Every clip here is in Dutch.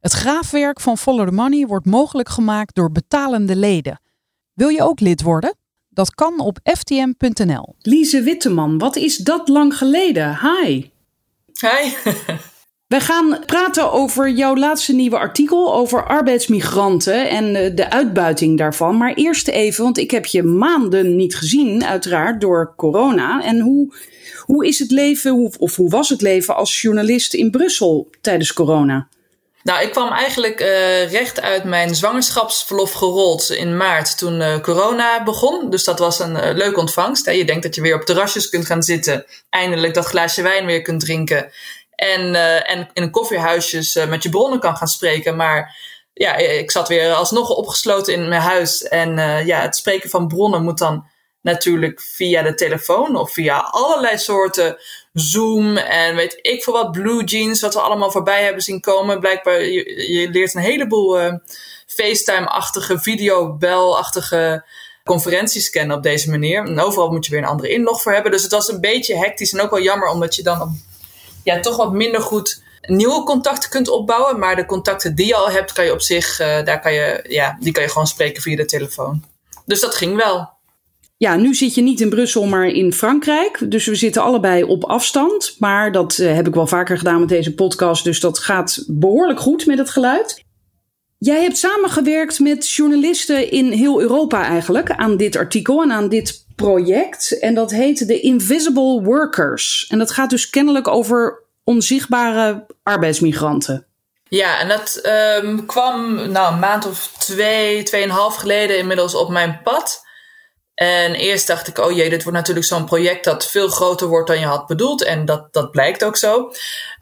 Het graafwerk van Follow the Money wordt mogelijk gemaakt door betalende leden. Wil je ook lid worden? Dat kan op ftm.nl. Lise Witteman, wat is dat lang geleden? Hi. Hi. Wij gaan praten over jouw laatste nieuwe artikel over arbeidsmigranten en eh, de uitbuiting daarvan. Maar eerst even, want ik heb je maanden niet gezien, uiteraard door corona. En hoe, hoe is het leven, of hoe was het leven als journalist in Brussel tijdens corona? Nou, ik kwam eigenlijk uh, recht uit mijn zwangerschapsverlof gerold in maart toen uh, corona begon. Dus dat was een uh, leuke ontvangst. Hè. Je denkt dat je weer op terrasjes kunt gaan zitten, eindelijk dat glaasje wijn weer kunt drinken. En, en in koffiehuisjes met je bronnen kan gaan spreken. Maar ja, ik zat weer alsnog opgesloten in mijn huis. En ja, het spreken van bronnen moet dan natuurlijk via de telefoon of via allerlei soorten Zoom en weet ik veel wat, Blue Jeans, wat we allemaal voorbij hebben zien komen. Blijkbaar, je, leert een heleboel uh, FaceTime-achtige, videobel-achtige conferenties kennen op deze manier. En overal moet je weer een andere inlog voor hebben. Dus het was een beetje hectisch en ook wel jammer, omdat je dan ja, toch wat minder goed nieuwe contacten kunt opbouwen. Maar de contacten die je al hebt, kan je op zich, uh, daar kan je, ja, die kan je gewoon spreken via de telefoon. Dus dat ging wel. Ja, nu zit je niet in Brussel, maar in Frankrijk. Dus we zitten allebei op afstand. Maar dat uh, heb ik wel vaker gedaan met deze podcast. Dus dat gaat behoorlijk goed met het geluid. Jij hebt samengewerkt met journalisten in heel Europa eigenlijk aan dit artikel en aan dit project. En dat heet The Invisible Workers. En dat gaat dus kennelijk over onzichtbare arbeidsmigranten. Ja, en dat um, kwam nou, een maand of twee, tweeënhalf geleden inmiddels op mijn pad. En eerst dacht ik, oh jee, dit wordt natuurlijk zo'n project dat veel groter wordt dan je had bedoeld. En dat, dat blijkt ook zo.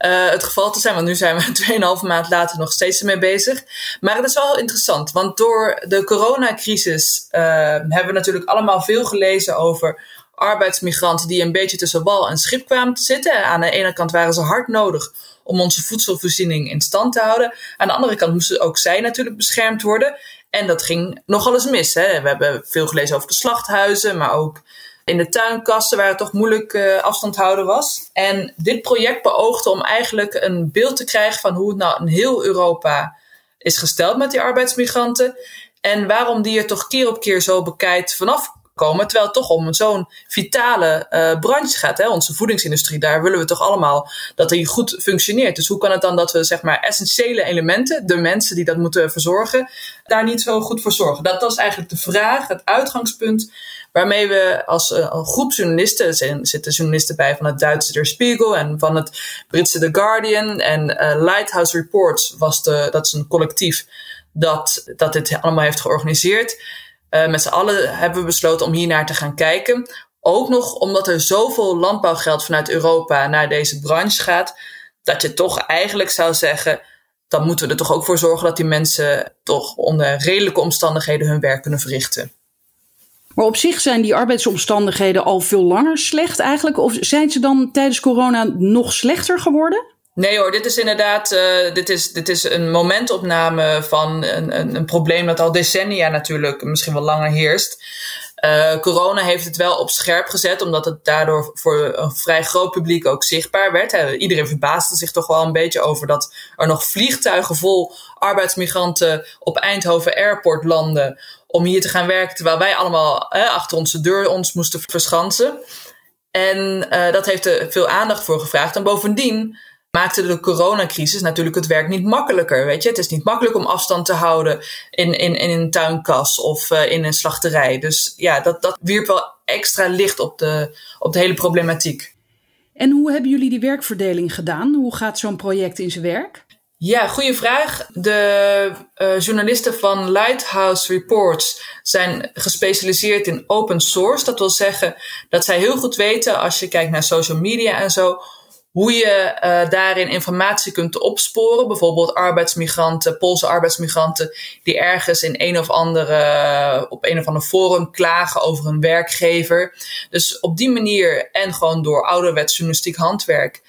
Uh, het geval te zijn, want nu zijn we 2,5 maand later nog steeds ermee bezig. Maar het is wel interessant, want door de coronacrisis uh, hebben we natuurlijk allemaal veel gelezen over arbeidsmigranten die een beetje tussen wal en schip kwamen te zitten. Aan de ene kant waren ze hard nodig om onze voedselvoorziening in stand te houden. Aan de andere kant moesten ook zij natuurlijk beschermd worden. En dat ging nogal eens mis. Hè. We hebben veel gelezen over de slachthuizen, maar ook in de tuinkasten waar het toch moeilijk uh, afstand houden was. En dit project beoogde om eigenlijk een beeld te krijgen van hoe het nou in heel Europa is gesteld met die arbeidsmigranten. En waarom die er toch keer op keer zo bekijkt vanaf komen. Terwijl het toch om zo'n vitale uh, branche gaat. Hè? Onze voedingsindustrie, daar willen we toch allemaal dat die goed functioneert. Dus hoe kan het dan dat we zeg maar essentiële elementen, de mensen die dat moeten verzorgen, daar niet zo goed voor zorgen? Dat was eigenlijk de vraag, het uitgangspunt waarmee we als een groep journalisten, er zitten journalisten bij van het Duitse Der Spiegel en van het Britse The Guardian en uh, Lighthouse Reports was de, dat is een collectief dat, dat dit allemaal heeft georganiseerd. Uh, met z'n allen hebben we besloten om hier naar te gaan kijken. Ook nog omdat er zoveel landbouwgeld vanuit Europa naar deze branche gaat, dat je toch eigenlijk zou zeggen, dan moeten we er toch ook voor zorgen dat die mensen toch onder redelijke omstandigheden hun werk kunnen verrichten. Maar op zich zijn die arbeidsomstandigheden al veel langer slecht eigenlijk? Of zijn ze dan tijdens corona nog slechter geworden? Nee hoor, dit is inderdaad uh, dit is, dit is een momentopname van een, een, een, probleem dat al decennia natuurlijk misschien wel langer heerst. Uh, corona heeft het wel op scherp gezet, omdat het daardoor voor een vrij groot publiek ook zichtbaar werd. Hè. Iedereen verbaasde zich toch wel een beetje over dat er nog vliegtuigen vol arbeidsmigranten op Eindhoven Airport landen om hier te gaan werken, terwijl wij allemaal achter onze deur ons moesten verschansen. En dat heeft er veel aandacht voor gevraagd. En bovendien maakte de coronacrisis natuurlijk het werk niet makkelijker. Weet je? Het is niet makkelijk om afstand te houden in, in, in een tuinkas of uh, in een slachterij. Dus ja, dat, dat wierp wel extra licht op de, op de hele problematiek. En hoe hebben jullie die werkverdeling gedaan? Hoe gaat zo'n project in zijn werk? Ja, goede vraag. De uh, journalisten van Lighthouse Reports zijn gespecialiseerd in open source. Dat wil zeggen dat zij heel goed weten, als je kijkt naar social media en zo, hoe je uh, daarin informatie kunt opsporen. Bijvoorbeeld arbeidsmigranten, Poolse arbeidsmigranten, die ergens in een of andere, op een of ander forum klagen over een werkgever. Dus op die manier en gewoon door ouderwets journalistiek handwerk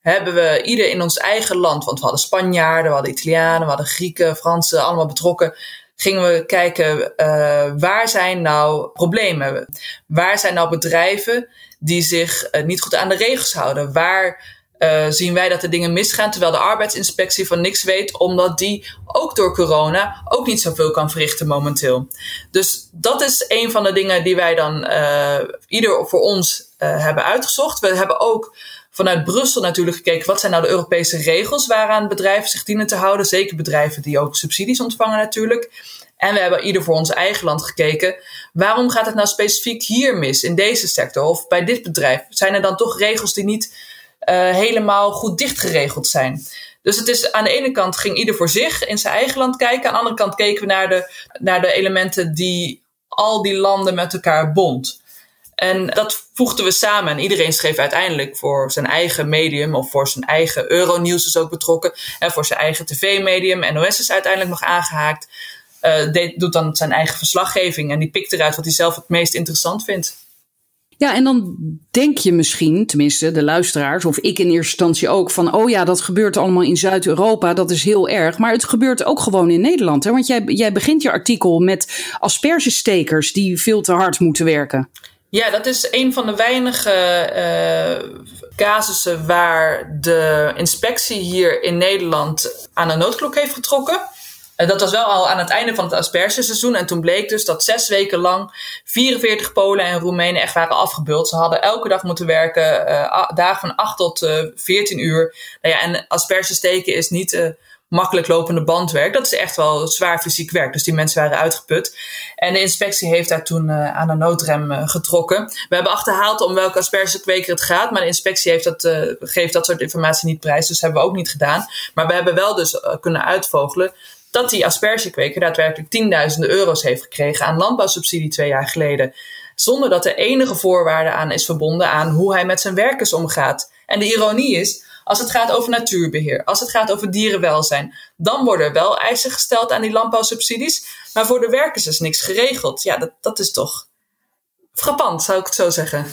hebben we ieder in ons eigen land, want we hadden Spanjaarden, we hadden Italianen, we hadden Grieken, Fransen, allemaal betrokken. Gingen we kijken uh, waar zijn nou problemen? Waar zijn nou bedrijven die zich uh, niet goed aan de regels houden? Waar uh, zien wij dat er dingen misgaan, terwijl de arbeidsinspectie van niks weet, omdat die ook door corona ook niet zoveel kan verrichten momenteel. Dus dat is een van de dingen die wij dan uh, ieder voor ons hebben uitgezocht. We hebben ook vanuit Brussel natuurlijk gekeken wat zijn nou de Europese regels waaraan bedrijven zich dienen te houden. Zeker bedrijven die ook subsidies ontvangen natuurlijk. En we hebben ieder voor ons eigen land gekeken. Waarom gaat het nou specifiek hier mis, in deze sector of bij dit bedrijf? Zijn er dan toch regels die niet uh, helemaal goed dichtgeregeld zijn. Dus het is aan de ene kant ging ieder voor zich in zijn eigen land kijken. Aan de andere kant keken we naar de, naar de elementen die al die landen met elkaar bond. En dat voegden we samen. En iedereen schreef uiteindelijk voor zijn eigen medium of voor zijn eigen Euronews is ook betrokken. En voor zijn eigen tv-medium. NOS is uiteindelijk nog aangehaakt. Uh, doet dan zijn eigen verslaggeving en die pikt eruit wat hij zelf het meest interessant vindt. Ja, en dan denk je misschien, tenminste de luisteraars, of ik in eerste instantie ook, van oh ja, dat gebeurt allemaal in Zuid-Europa, dat is heel erg. Maar het gebeurt ook gewoon in Nederland. Hè? Want jij, jij begint je artikel met aspergestekers die veel te hard moeten werken. Ja, dat is een van de weinige uh, casussen waar de inspectie hier in Nederland aan een noodklok heeft getrokken. Uh, dat was wel al aan het einde van het aspergeseizoen. En toen bleek dus dat zes weken lang 44 Polen en Roemenen echt waren afgebeuld. Ze hadden elke dag moeten werken, uh, dagen van 8 tot uh, 14 uur. Nou ja, en asperges steken is niet makkelijk lopende bandwerk. Dat is echt wel zwaar fysiek werk. Dus die mensen waren uitgeput. En de inspectie heeft daar toen aan de noodrem getrokken. We hebben achterhaald om welke aspergekweker het gaat. Maar de inspectie heeft dat, geeft dat soort informatie niet prijs. Dus hebben we ook niet gedaan. Maar we hebben wel dus kunnen uitvogelen dat die aspergekweker daadwerkelijk tienduizenden euro's heeft gekregen aan landbouwsubsidie twee jaar geleden. Zonder dat er enige voorwaarde aan is verbonden aan hoe hij met zijn werkers omgaat. En de ironie is, als het gaat over natuurbeheer, als het gaat over dierenwelzijn, dan worden er wel eisen gesteld aan die landbouwsubsidies. Maar voor de werkers is niks geregeld. Ja, dat, dat is toch frappant, zou ik het zo zeggen.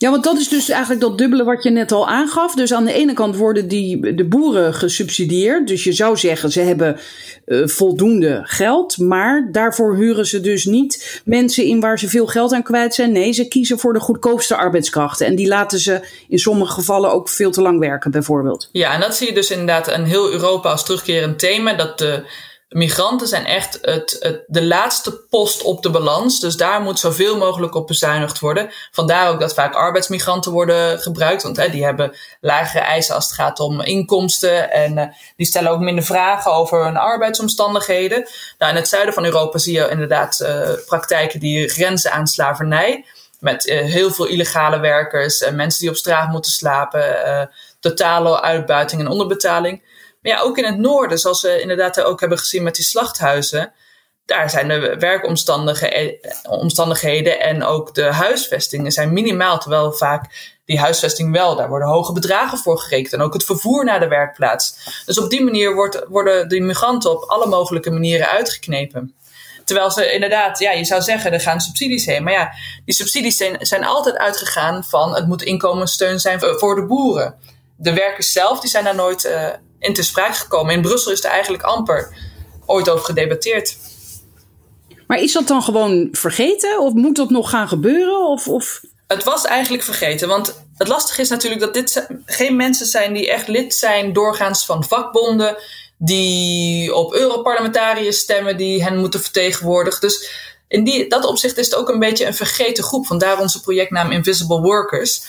Ja, want dat is dus eigenlijk dat dubbele wat je net al aangaf. Dus aan de ene kant worden die, de boeren gesubsidieerd. Dus je zou zeggen, ze hebben uh, voldoende geld. Maar daarvoor huren ze dus niet mensen in waar ze veel geld aan kwijt zijn. Nee, ze kiezen voor de goedkoopste arbeidskrachten. En die laten ze in sommige gevallen ook veel te lang werken, bijvoorbeeld. Ja, en dat zie je dus inderdaad in heel Europa als terugkerend thema. Dat de migranten zijn echt het, het, de laatste post op de balans. Dus daar moet zoveel mogelijk op bezuinigd worden. Vandaar ook dat vaak arbeidsmigranten worden gebruikt. Want hè, die hebben lagere eisen als het gaat om inkomsten. En uh, die stellen ook minder vragen over hun arbeidsomstandigheden. Nou, in het zuiden van Europa zie je inderdaad uh, praktijken die grenzen aan slavernij. Met uh, heel veel illegale werkers, en mensen die op straat moeten slapen, totale uitbuiting en onderbetaling. Maar ja, ook in het noorden, zoals we inderdaad ook hebben gezien met die slachthuizen. Daar zijn de werkomstandigheden en ook de huisvestingen zijn minimaal. Terwijl vaak die huisvesting wel, daar worden hoge bedragen voor gerekend. En ook het vervoer naar de werkplaats. Dus op die manier wordt, worden de migranten op alle mogelijke manieren uitgeknepen. Terwijl ze inderdaad, ja, je zou zeggen, er gaan subsidies heen. Maar ja, die subsidies zijn, zijn altijd uitgegaan van het moet inkomenssteun zijn voor de boeren. De werkers zelf, die zijn daar nooit uh, in te sprake gekomen. In Brussel is er eigenlijk amper ooit over gedebatteerd. Maar is dat dan gewoon vergeten? Of moet dat nog gaan gebeuren? Of, of... Het was eigenlijk vergeten. Want het lastige is natuurlijk dat dit geen mensen zijn die echt lid zijn doorgaans van vakbonden. Die op Europarlementariërs stemmen, die hen moeten vertegenwoordigen. Dus in die, dat opzicht is het ook een beetje een vergeten groep. Vandaar onze projectnaam Invisible Workers.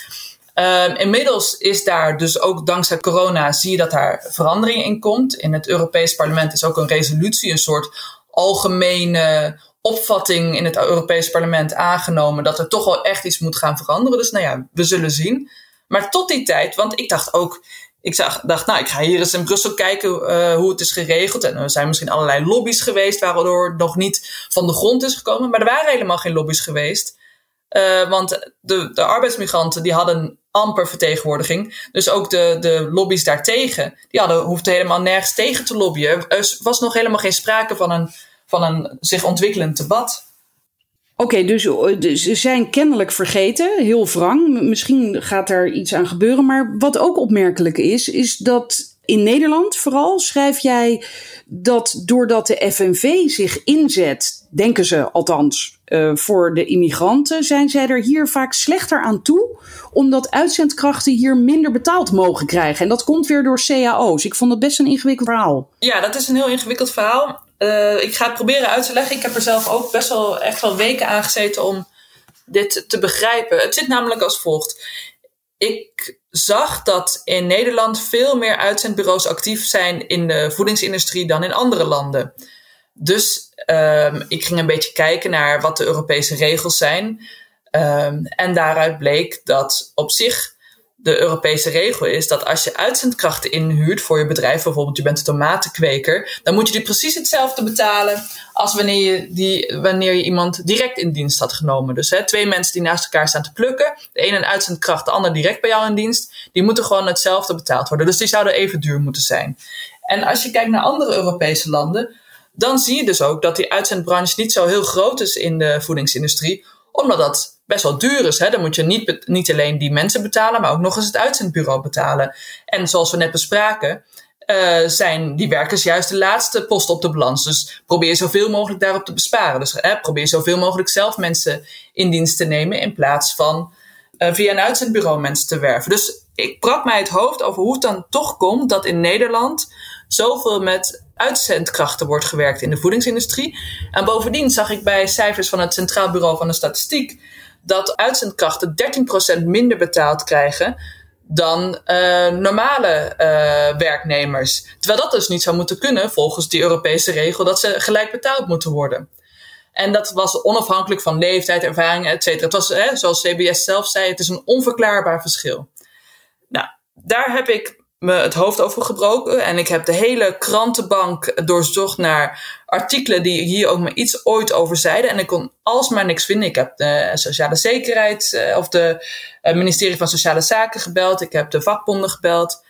Um, inmiddels is daar dus ook dankzij corona zie je dat daar verandering in komt. In het Europees Parlement is ook een resolutie, een soort algemene opvatting in het Europees Parlement aangenomen dat er toch wel echt iets moet gaan veranderen. Dus nou ja, we zullen zien. Maar tot die tijd, want ik dacht ook, ik zag, dacht, nou, ik ga hier eens in Brussel kijken uh, hoe het is geregeld. En er zijn misschien allerlei lobby's geweest waardoor het nog niet van de grond is gekomen. Maar er waren helemaal geen lobby's geweest. Uh, want de, de arbeidsmigranten die hadden amper vertegenwoordiging. Dus ook de, de lobby's daartegen, die hadden, hoefden helemaal nergens tegen te lobbyen. Er was nog helemaal geen sprake van een, van een zich ontwikkelend debat. Oké, dus, dus, ze zijn kennelijk vergeten, heel wrang. Misschien gaat er iets aan gebeuren. Maar wat ook opmerkelijk is, is dat in Nederland vooral schrijf jij dat doordat de FNV zich inzet, denken ze althans, uh, voor de immigranten, zijn zij er hier vaak slechter aan toe, omdat uitzendkrachten hier minder betaald mogen krijgen. En dat komt weer door cao's. Ik vond dat best een ingewikkeld verhaal. Ja, dat is een heel ingewikkeld verhaal. Uh, ik ga het proberen uit te leggen. Ik heb er zelf ook best wel echt wel weken aan gezeten om dit te begrijpen. Het zit namelijk als volgt. Ik zag dat in Nederland veel meer uitzendbureaus actief zijn in de voedingsindustrie dan in andere landen. Dus um, ik ging een beetje kijken naar wat de Europese regels zijn. Um, en daaruit bleek dat op zich de Europese regel is dat als je uitzendkrachten inhuurt voor je bedrijf, bijvoorbeeld je bent een tomatenkweker, dan moet je die precies hetzelfde betalen als wanneer je, die, wanneer je iemand direct in dienst had genomen. Dus hè, twee mensen die naast elkaar staan te plukken, de ene een uitzendkracht, de ander direct bij jou in dienst, die moeten gewoon hetzelfde betaald worden. Dus die zouden even duur moeten zijn. En als je kijkt naar andere Europese landen, dan zie je dus ook dat die uitzendbranche niet zo heel groot is in de voedingsindustrie, omdat dat best wel duur is. Hè? Dan moet je niet, niet alleen die mensen betalen, maar ook nog eens het uitzendbureau betalen. En zoals we net bespraken, uh, zijn die werkers juist de laatste post op de balans. Dus probeer zoveel mogelijk daarop te besparen. Dus probeer zoveel mogelijk zelf mensen in dienst te nemen in plaats van uh, via een uitzendbureau mensen te werven. Dus ik brak mij het hoofd over hoe het dan toch komt dat in Nederland zoveel met uitzendkrachten wordt gewerkt in de voedingsindustrie. En bovendien zag ik bij cijfers van het Centraal Bureau van de Statistiek dat uitzendkrachten 13% minder betaald krijgen dan uh, normale uh, werknemers. Terwijl dat dus niet zou moeten kunnen volgens die Europese regel dat ze gelijk betaald moeten worden. En dat was onafhankelijk van leeftijd, ervaring, et cetera. Het was, hè, zoals CBS zelf zei, het is een onverklaarbaar verschil. Nou, daar heb ik me het hoofd over gebroken. En ik heb de hele krantenbank doorzocht naar artikelen die hier ook maar iets ooit over zeiden. En ik kon alsmaar niks vinden. Ik heb de Sociale Zekerheid uh, of de uh, ministerie van Sociale Zaken gebeld. Ik heb de vakbonden gebeld.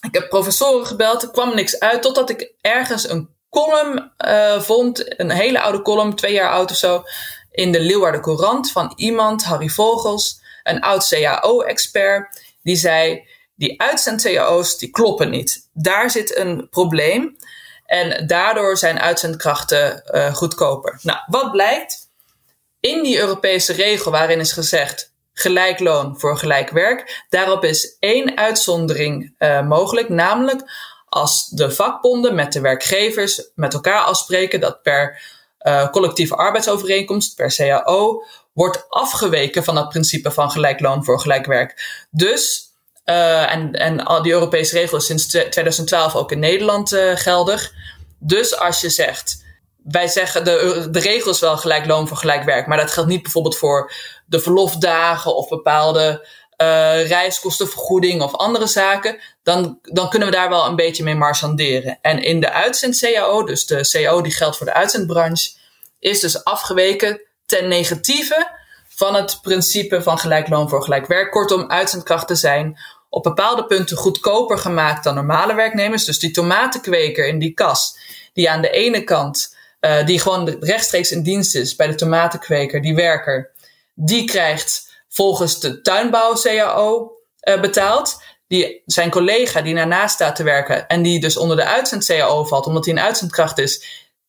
Ik heb professoren gebeld. Er kwam niks uit totdat ik ergens een column uh, vond. Een hele oude column, twee jaar oud of zo. In de Leeuwarden Courant van iemand, Harry Vogels, een oud CAO-expert. Die zei die uitzend-cao's die kloppen niet. Daar zit een probleem. En daardoor zijn uitzendkrachten uh, goedkoper. Nou, wat blijkt? In die Europese regel waarin is gezegd gelijk loon voor gelijk werk, daarop is één uitzondering uh, mogelijk, namelijk als de vakbonden met de werkgevers met elkaar afspreken dat per uh, collectieve arbeidsovereenkomst, per CAO, wordt afgeweken van het principe van gelijk loon voor gelijk werk. Dus uh, en, en al die Europese regels sinds 2012 ook in Nederland uh, geldig. Dus als je zegt, wij zeggen de, de regel is wel gelijk loon voor gelijk werk, maar dat geldt niet bijvoorbeeld voor de verlofdagen of bepaalde uh, reiskostenvergoeding of andere zaken, dan, dan kunnen we daar wel een beetje mee marchanderen. En in de uitzend-CAO, dus de CAO die geldt voor de uitzendbranche, is dus afgeweken ten negatieve van het principe van gelijk loon voor gelijk werk. Kortom, uitzendkrachten zijn op bepaalde punten goedkoper gemaakt dan normale werknemers. Dus die tomatenkweker in die kas, die aan de ene kant, uh, die gewoon rechtstreeks in dienst is bij de tomatenkweker, die werker, die krijgt volgens de tuinbouw-CAO eh, betaald. Die, zijn collega die daarnaast staat te werken en die dus onder de uitzend-CAO valt, omdat hij een uitzendkracht is,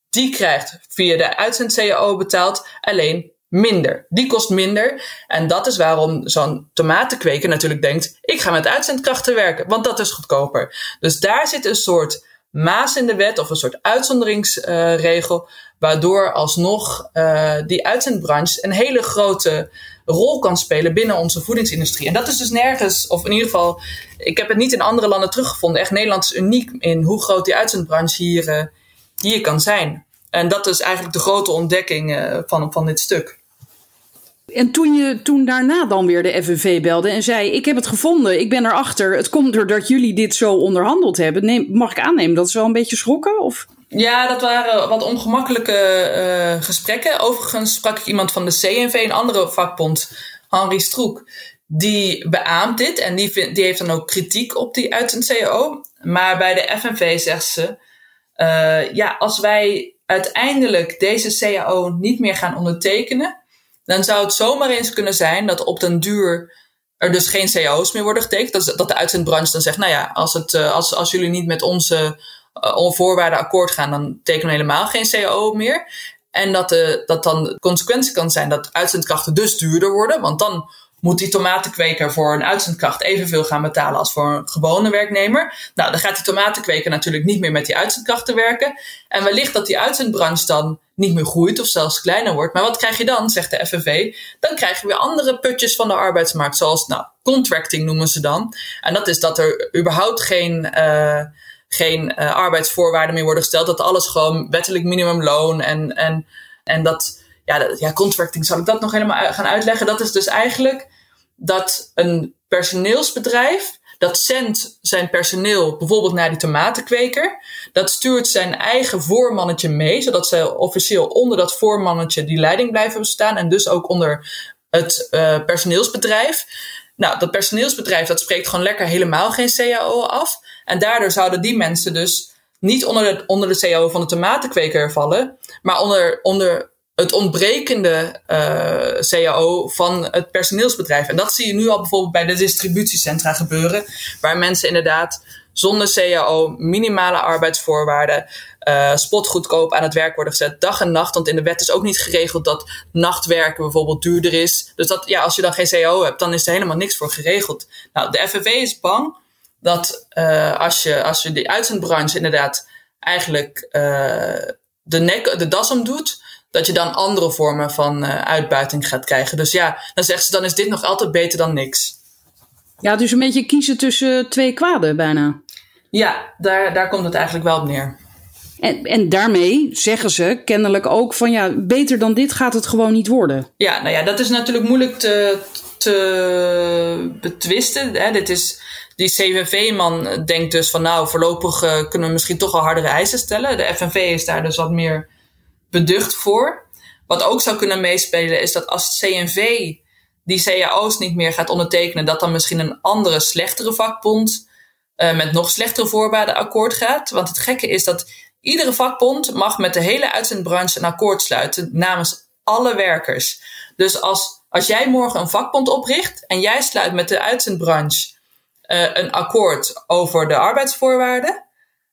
die krijgt via de uitzend-CAO betaald alleen minder. Die kost minder. En dat is waarom zo'n tomatenkweker natuurlijk denkt: ik ga met uitzendkrachten werken, want dat is goedkoper. Dus daar zit een soort maas in de wet of een soort uitzonderingsregel, uh, waardoor alsnog uh, die uitzendbranche een hele grote rol kan spelen binnen onze voedingsindustrie. En dat is dus nergens, of in ieder geval, ik heb het niet in andere landen teruggevonden. Echt Nederland is uniek in hoe groot die uitzendbranche hier, uh, hier kan zijn. En dat is eigenlijk de grote ontdekking van, van dit stuk. En toen je toen daarna dan weer de FNV belde en zei: Ik heb het gevonden, ik ben erachter. Het komt doordat jullie dit zo onderhandeld hebben. Neem, mag ik aannemen dat ze wel een beetje schrokken? Of? Ja, dat waren wat ongemakkelijke uh, gesprekken. Overigens sprak ik iemand van de CNV, een andere vakbond, Henri Stroek. Die beaamt dit en die, die heeft dan ook kritiek op die uit een CAO. Maar bij de FNV zegt ze: uh, ja, als wij uiteindelijk deze CAO niet meer gaan ondertekenen, dan zou het zomaar eens kunnen zijn dat op den duur er dus geen CAO's meer worden getekend. Dat, dat de uitzendbranche dan zegt, nou ja, als, het, uh, als, als jullie niet met onze uh, voorwaarden akkoord gaan, dan tekenen we helemaal geen CAO meer. En dat, de, dat dan de consequentie kan zijn dat uitzendkrachten dus duurder worden, want dan moet die tomatenkweker voor een uitzendkracht evenveel gaan betalen als voor een gewone werknemer. Nou, dan gaat die tomatenkweker natuurlijk niet meer met die uitzendkrachten werken. En wellicht dat die uitzendbranche dan niet meer groeit of zelfs kleiner wordt. Maar wat krijg je dan, zegt de FNV? Dan krijg je weer andere putjes van de arbeidsmarkt, zoals nou, contracting noemen ze dan. En dat is dat er überhaupt geen, uh, geen uh, arbeidsvoorwaarden meer worden gesteld. Dat alles gewoon wettelijk minimumloon en, en, en dat ja, ja, contracting, zal ik dat nog helemaal gaan uitleggen? Dat is dus eigenlijk dat een personeelsbedrijf, dat zendt zijn personeel bijvoorbeeld naar die tomatenkweker. Dat stuurt zijn eigen voormannetje mee, zodat ze officieel onder dat voormannetje die leiding blijven bestaan en dus ook onder het uh, personeelsbedrijf. Nou, dat personeelsbedrijf dat spreekt gewoon lekker helemaal geen CAO af. En daardoor zouden die mensen dus niet onder de, onder de CAO van de tomatenkweker vallen, maar onder, onder het ontbrekende uh, CAO van het personeelsbedrijf. En dat zie je nu al bijvoorbeeld bij de distributiecentra gebeuren, waar mensen inderdaad zonder CAO, minimale arbeidsvoorwaarden, uh, spotgoedkoop aan het werk worden gezet, dag en nacht. Want in de wet is ook niet geregeld dat nachtwerken bijvoorbeeld duurder is. Dus dat, ja, als je dan geen CAO hebt, dan is er helemaal niks voor geregeld. Nou, de FNV is bang dat uh, als, je, als je die uitzendbranche inderdaad eigenlijk de, nek, de das om doet, dat je dan andere vormen van uh, uitbuiting gaat krijgen. Dus ja, dan zegt ze, dan is dit nog altijd beter dan niks. Ja, dus een beetje kiezen tussen twee kwaden bijna. Ja, daar, daar komt het eigenlijk wel op neer. En, en daarmee zeggen ze kennelijk ook van ja, beter dan dit gaat het gewoon niet worden. Ja, nou ja, dat is natuurlijk moeilijk te, te betwisten. Hè. Dit is, die CVV-man denkt dus van nou, voorlopig uh, kunnen we misschien toch wel hardere eisen stellen. De FNV is daar dus wat meer beducht voor. Wat ook zou kunnen meespelen is dat als het CNV die cao's niet meer gaat ondertekenen, dat dan misschien een andere, slechtere vakbond uh, met nog slechtere voorwaarden akkoord gaat. Want het gekke is dat iedere vakbond mag met de hele uitzendbranche een akkoord sluiten namens alle werkers. Dus als, als jij morgen een vakbond opricht en jij sluit met de uitzendbranche uh, een akkoord over de arbeidsvoorwaarden,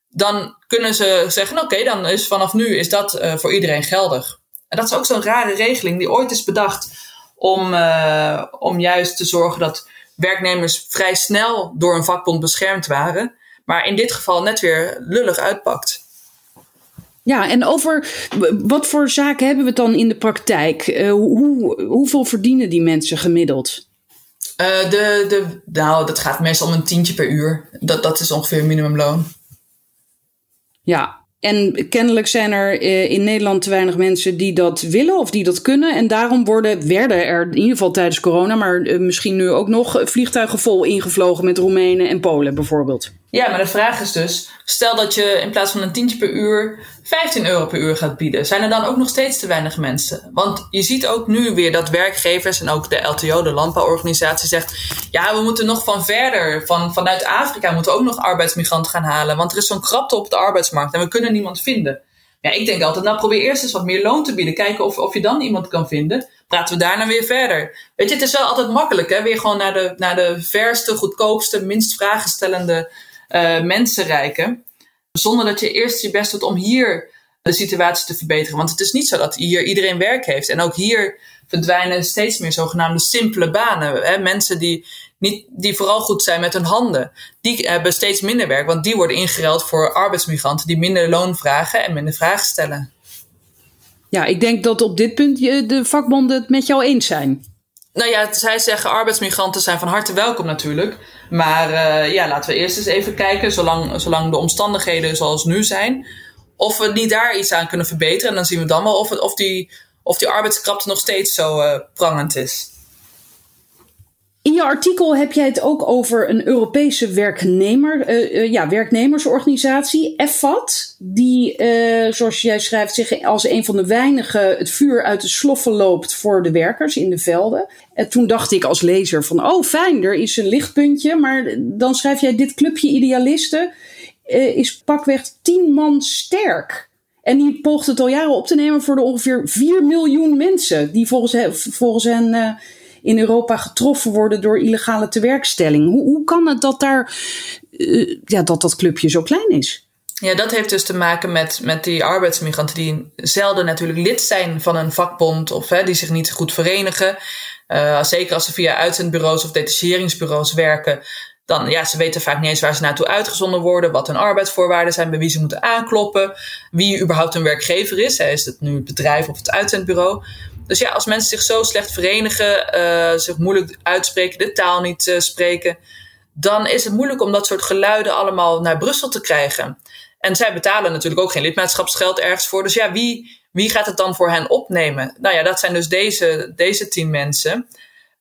dan kunnen ze zeggen, oké, okay, dan is vanaf nu is dat uh, voor iedereen geldig. En dat is ook zo'n rare regeling die ooit is bedacht om, uh, om juist te zorgen dat werknemers vrij snel door een vakbond beschermd waren, maar in dit geval net weer lullig uitpakt. Ja, en over wat voor zaken hebben we het dan in de praktijk? Uh, hoe, hoeveel verdienen die mensen gemiddeld? De, de, nou, dat gaat meestal om een tientje per uur. Dat, dat is ongeveer minimumloon. Ja, en kennelijk zijn er eh, in Nederland te weinig mensen die dat willen of die dat kunnen. En daarom worden, werden er in ieder geval tijdens corona, maar eh, misschien nu ook nog vliegtuigen vol ingevlogen met Roemenen en Polen bijvoorbeeld. Ja, maar de vraag is dus: stel dat je in plaats van een tientje per uur 15 euro per uur gaat bieden. Zijn er dan ook nog steeds te weinig mensen? Want je ziet ook nu weer dat werkgevers en ook de LTO, de landbouworganisatie, zegt: ja, we moeten nog van verder, van, vanuit Afrika moeten we ook nog arbeidsmigranten gaan halen. Want er is zo'n krapte op de arbeidsmarkt en we kunnen niemand vinden. Ja, ik denk altijd, nou probeer eerst eens wat meer loon te bieden. Kijken of, of je dan iemand kan vinden. Praten we daarna weer verder. Weet je, het is wel altijd makkelijk, hè? Weer gewoon naar de, naar de verste, goedkoopste, minst vragenstellende uh. Zonder dat je eerst je best doet om hier de situatie te verbeteren. Want het is niet zo dat hier iedereen werk heeft. En ook hier verdwijnen steeds meer zogenaamde simpele banen. Hè? Mensen die, niet, die vooral goed zijn met hun handen. Die hebben steeds minder werk, want die worden ingeruild voor arbeidsmigranten die minder loon vragen en minder vragen stellen. Ja, ik denk dat op dit punt de vakbonden het met jou eens zijn. Nou ja, zij zeggen arbeidsmigranten zijn van harte welkom natuurlijk. Maar uh, ja, laten we eerst eens even kijken, zolang, zolang de omstandigheden zoals nu zijn, of we niet daar iets aan kunnen verbeteren. En dan zien we dan wel of, het, of, die, of die arbeidskrapte nog steeds zo uh, prangend is. In je artikel heb jij het ook over een Europese werknemer, uh, uh, ja, werknemersorganisatie, EFAT, die, uh, zoals jij schrijft, zich als een van de weinigen het vuur uit de sloffen loopt voor de werkers in de velden. En toen dacht ik als lezer van, oh fijn, er is een lichtpuntje, maar dan schrijf jij dit clubje idealisten is pakweg tien man sterk. En die poogt het al jaren op te nemen voor de ongeveer 4 miljoen mensen die volgens, volgens hen in Europa getroffen worden door illegale tewerkstelling. Hoe, hoe kan het dat daar, uh, ja, dat dat clubje zo klein is? Ja, dat heeft dus te maken met, met die arbeidsmigranten die zelden natuurlijk lid zijn van een vakbond of hè, die zich niet goed verenigen. Uh, zeker als ze via uitzendbureaus of detacheringsbureaus werken, dan ja, ze weten vaak niet eens waar ze naartoe uitgezonden worden, wat hun arbeidsvoorwaarden zijn, bij wie ze moeten aankloppen, wie überhaupt hun werkgever is. Is het nu het bedrijf of het uitzendbureau? Dus ja, als mensen zich zo slecht verenigen, uh, zich moeilijk uitspreken, de taal niet uh, spreken, dan is het moeilijk om dat soort geluiden allemaal naar Brussel te krijgen. En zij betalen natuurlijk ook geen lidmaatschapsgeld ergens voor. Dus ja, wie, wie gaat het dan voor hen opnemen? Nou ja, dat zijn dus deze, deze tien mensen.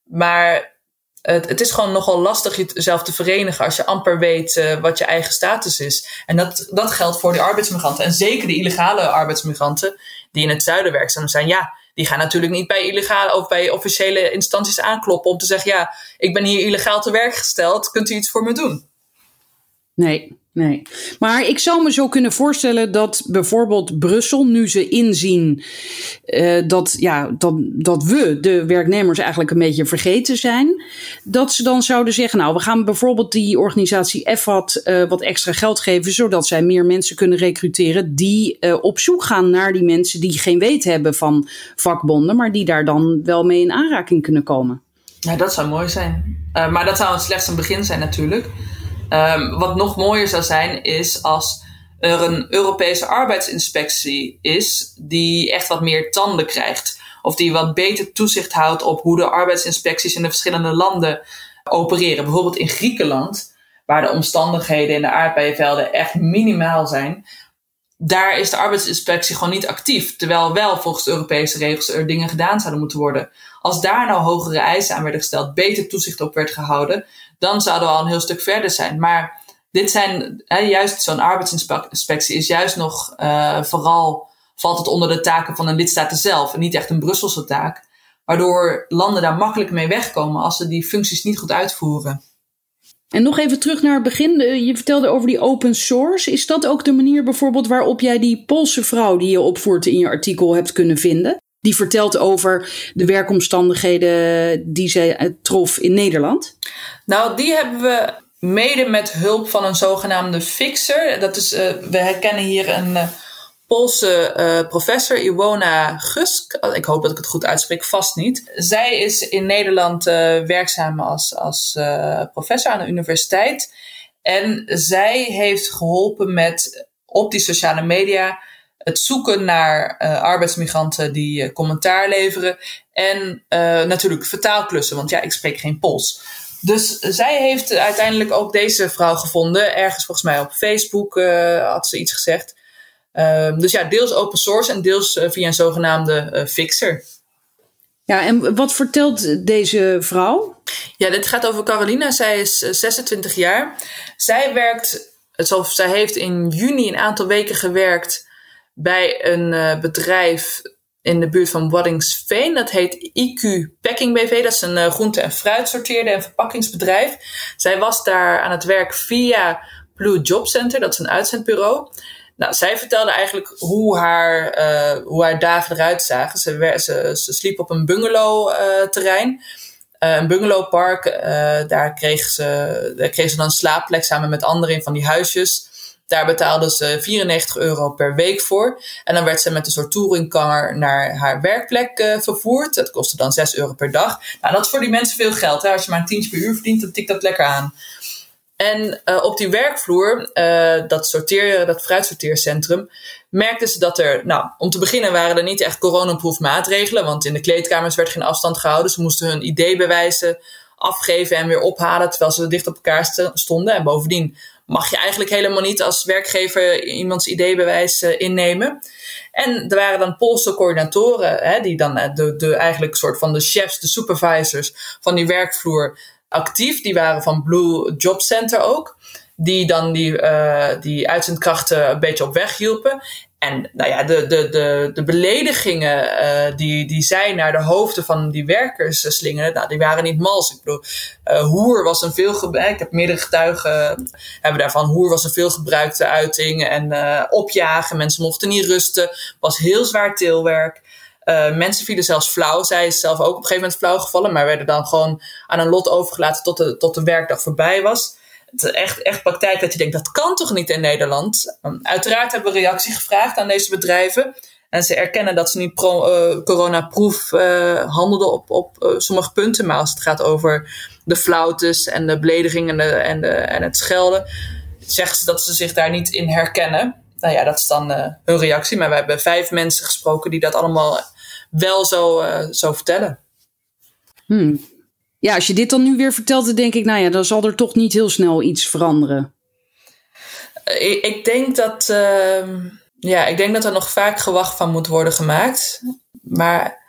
Maar het, het is gewoon nogal lastig jezelf te verenigen als je amper weet uh, wat je eigen status is. En dat, dat geldt voor die arbeidsmigranten. En zeker de illegale arbeidsmigranten die in het zuiden werkzaam zijn. Ja, die gaan natuurlijk niet bij illegale of bij officiële instanties aankloppen om te zeggen: ja, ik ben hier illegaal te werk gesteld, kunt u iets voor me doen? Nee, Nee, maar ik zou me zo kunnen voorstellen dat bijvoorbeeld Brussel, nu ze inzien uh, dat, ja, dat, dat we, de werknemers, eigenlijk een beetje vergeten zijn, dat ze dan zouden zeggen: Nou, we gaan bijvoorbeeld die organisatie EFAT uh, wat extra geld geven, zodat zij meer mensen kunnen recruteren die uh, op zoek gaan naar die mensen die geen weet hebben van vakbonden, maar die daar dan wel mee in aanraking kunnen komen. Ja, dat zou mooi zijn. maar dat zou slechts een begin zijn, natuurlijk. Um, wat nog mooier zou zijn, is als er een Europese arbeidsinspectie is die echt wat meer tanden krijgt. Of die wat beter toezicht houdt op hoe de arbeidsinspecties in de verschillende landen opereren. Bijvoorbeeld in Griekenland, waar de omstandigheden in de aardbeienvelden echt minimaal zijn. Daar is de arbeidsinspectie gewoon niet actief. Terwijl wel volgens Europese regels er dingen gedaan zouden moeten worden. Als daar nou hogere eisen aan werden gesteld, beter toezicht op werd gehouden, dan zouden we al een heel stuk verder zijn. Maar dit zijn, hè, juist zo'n arbeidsinspectie is juist nog uh, vooral, valt het onder de taken van een lidstaat zelf en niet echt een Brusselse taak. Waardoor landen daar makkelijk mee wegkomen als ze die functies niet goed uitvoeren. En nog even terug naar het begin. Je vertelde over die open source. Is dat ook de manier bijvoorbeeld waarop jij die Poolse vrouw die je opvoert in je artikel hebt kunnen vinden? Die vertelt over de werkomstandigheden die zij trof in Nederland. Nou, die hebben we mede met hulp van een zogenaamde fixer. Dat is, uh, we herkennen hier een uh, Poolse professor, Iwona Gusk. Ik hoop dat ik het goed uitspreek, vast niet. Zij is in Nederland werkzaam als, als professor aan de universiteit. En zij heeft geholpen met op die sociale media het zoeken naar uh, arbeidsmigranten die uh, commentaar leveren. En uh, natuurlijk vertaalklussen, want ja, ik spreek geen Pools. Dus zij heeft uiteindelijk ook deze vrouw gevonden. Ergens volgens mij op Facebook had ze iets gezegd. Ehm, dus ja, deels open source en deels via een zogenaamde fixer. Ja, en wat vertelt deze vrouw? Ja, dit gaat over Carolina. Zij is 26 jaar. Zij werkt, alsof zij heeft in juni een aantal weken gewerkt bij een uh, bedrijf in de buurt van Waddingsveen. Dat heet IQ Packing BV. Dat is een uh, groente- en fruitsorteerde en verpakkingsbedrijf. Zij was daar aan het werk via Blue Job Center. Dat is een uitzendbureau. Nou, zij vertelde eigenlijk hoe haar, uh, hoe haar dagen eruit zagen. Ze, ze, ze sliep op een bungalow-terrein. een bungalowpark. daar, kreeg ze, daar kreeg ze dan een slaapplek samen met anderen in van die huisjes. Daar betaalde ze 94 euro per week voor. En dan werd ze met een soort touringcar naar haar werkplek uh, vervoerd. Dat kostte dan 6 euro per dag. Nou, dat is voor die mensen veel geld. Hè? Als je maar een tientje per uur verdient, dan tikt dat lekker aan. En uh, op die werkvloer, uh, dat, sorteer, dat fruitsorteercentrum, merkten ze dat er, nou, om te beginnen waren er niet echt coronaproof maatregelen, want in de kleedkamers werd geen afstand gehouden. Ze moesten hun idee bewijzen, afgeven en weer ophalen, terwijl ze dicht op elkaar stonden. En bovendien mag je eigenlijk helemaal niet als werkgever iemands ideebewijs uh, innemen. En er waren dan Poolse coördinatoren, hè, die dan de, de, eigenlijk soort van de chefs, de supervisors van die werkvloer actief. Die waren van Blue Job Center ook. Die dan die, uh, die uitzendkrachten een beetje op weg hielpen. En nou ja, de, de, de, de beledigingen uh, die, die zij naar de hoofden van die werkers uh, slingeren, nou, die waren niet mals. Ik bedoel, uh, hoer was een veel Ik heb meerdere getuigen hebben daarvan. Hoer was een veelgebruikte uiting. En opjagen, mensen mochten niet rusten. Was heel zwaar teelwerk. mensen vielen zelfs flauw. Zij is zelf ook op een gegeven moment flauw gevallen, maar werden dan gewoon aan een lot overgelaten tot de, tot de werkdag voorbij was het echt, echt praktijk dat je denkt, dat kan toch niet in Nederland? Um, uiteraard hebben we reactie gevraagd aan deze bedrijven. En ze erkennen dat ze niet pro, uh, coronaproof uh, handelden op, op uh, sommige punten. Maar als het gaat over de flautes en de belediging en, de, en, de, en het schelden, zeggen ze dat ze zich daar niet in herkennen. Nou ja, dat is dan hun reactie. Maar we hebben vijf mensen gesproken die dat allemaal wel zo, zo vertellen. Hmm ja, als je dit dan nu weer vertelt, dan denk ik, nou ja, dan zal er toch niet heel snel iets veranderen. Eh, ik, ik denk dat, uh, ja, ik denk dat er nog vaak gewacht van moet worden gemaakt. Maar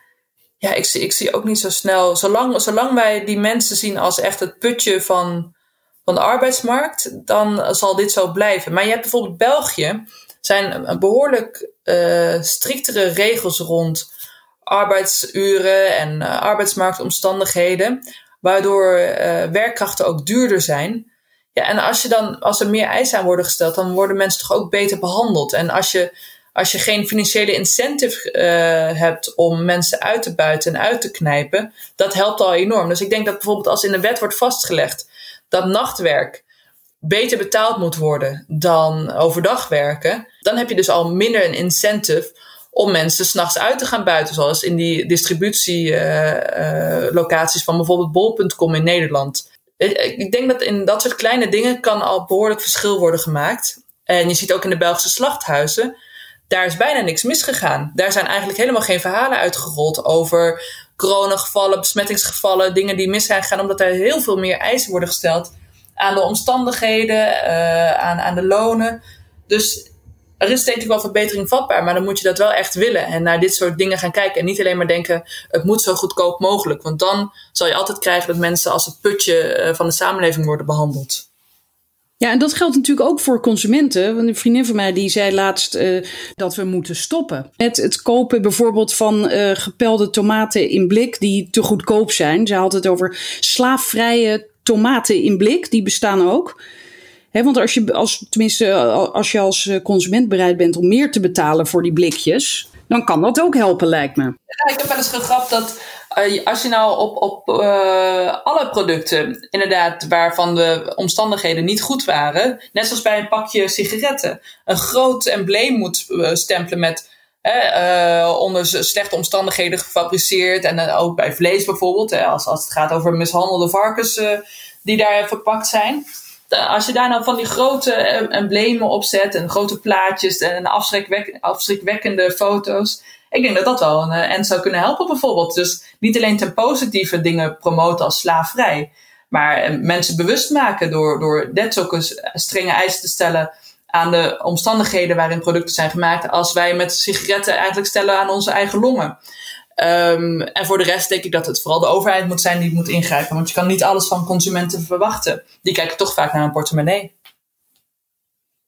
ja, ik, ik zie ook niet zo snel. Zolang, zolang wij die mensen zien als echt het putje van, van de arbeidsmarkt, dan zal dit zo blijven. Maar je hebt bijvoorbeeld België, zijn behoorlijk uh, striktere regels rond arbeidsuren en uh, arbeidsmarktomstandigheden, waardoor uh, werkkrachten ook duurder zijn. Ja, en als, je dan, als er meer eisen aan worden gesteld, dan worden mensen toch ook beter behandeld. En als je, als je geen financiële incentive uh, hebt om mensen uit te buiten en uit te knijpen, dat helpt al enorm. Dus ik denk dat bijvoorbeeld als in de wet wordt vastgelegd dat nachtwerk beter betaald moet worden dan overdag werken, dan heb je dus al minder een incentive om mensen s'nachts uit te gaan buiten. Zoals in die distributielocaties uh, uh, van bijvoorbeeld bol.com in Nederland. Ik denk dat in dat soort kleine dingen kan al behoorlijk verschil worden gemaakt. En je ziet ook in de Belgische slachthuizen, daar is bijna niks misgegaan. Daar zijn eigenlijk helemaal geen verhalen uitgerold over coronagevallen, besmettingsgevallen, dingen die mis zijn gegaan, omdat er heel veel meer eisen worden gesteld aan de omstandigheden, aan, aan de lonen. Dus er is denk ik wel verbetering vatbaar, maar dan moet je dat wel echt willen en naar dit soort dingen gaan kijken. En niet alleen maar denken, het moet zo goedkoop mogelijk. Want dan zal je altijd krijgen dat mensen als het putje eh, van de samenleving worden behandeld. Ja, en dat geldt natuurlijk ook voor consumenten. Een vriendin van mij die zei laatst uh, dat we moeten stoppen. Met het kopen bijvoorbeeld van uh, gepelde tomaten in blik die te goedkoop zijn. Ze had het over slaafvrije tomaten in blik, die bestaan ook want als je, als, tenminste, als je als eh, consument bereid bent om meer te betalen voor die blikjes, dan kan dat ook helpen, lijkt me. Ik heb wel eens gegrapt dat uh, als je nou op, op uh, alle producten, inderdaad, waarvan de omstandigheden niet goed waren, net zoals bij een pakje sigaretten, een groot embleem moet stempelen met onder slechte omstandigheden gefabriceerd. En ook bij vlees bijvoorbeeld, als, als het gaat over mishandelde varkens die daar verpakt zijn als je daar nou van die grote emblemen op zet en grote plaatjes en afschrikwek afschrikwekkende foto's. Ik denk dat dat wel een end zou kunnen helpen bijvoorbeeld. Dus niet alleen ten positieve dingen promoten als slaafvrij. Maar mensen bewust maken door, door net zulke strenge eisen te stellen aan de omstandigheden waarin producten zijn gemaakt. Als wij met sigaretten eigenlijk stellen aan onze eigen longen. Um, en voor de rest denk ik dat het vooral de overheid moet zijn die moet ingrijpen. Want je kan niet alles van consumenten verwachten. Die kijken toch vaak naar een portemonnee.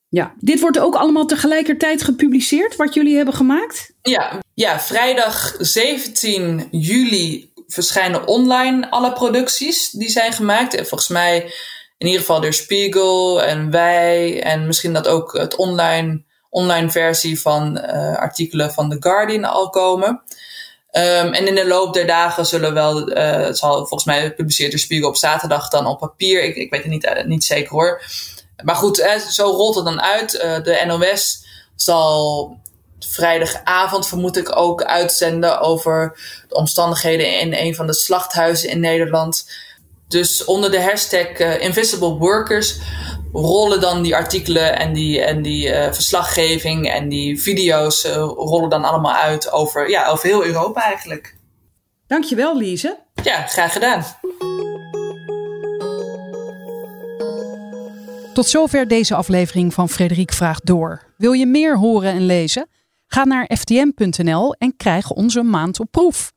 Ja, dit wordt ook allemaal tegelijkertijd gepubliceerd, wat jullie hebben gemaakt? Ja, ja vrijdag 17 juli verschijnen online alle producties die zijn gemaakt. En volgens mij in ieder geval de Spiegel en wij en misschien dat ook het online, online versie van uh, artikelen van The Guardian al komen. Um, en in de loop der dagen zullen wel, uh, het zal volgens mij publiceert de Spiegel op zaterdag dan op papier. Ik, ik weet het niet, uh, niet zeker hoor. Maar goed, uh, zo rolt het dan uit. de NOS zal vrijdagavond vermoed ik ook uitzenden over de omstandigheden in een van de slachthuizen in Nederland. Dus onder de hashtag Invisible Workers rollen dan die artikelen en die, en die uh, verslaggeving en die video's uh, rollen dan allemaal uit over, ja, over heel Europa eigenlijk. Dankjewel, Lise. Ja, graag gedaan. Tot zover deze aflevering van Frederik Vraagt Door. Wil je meer horen en lezen? Ga naar ftm.nl en krijg onze maand op proef.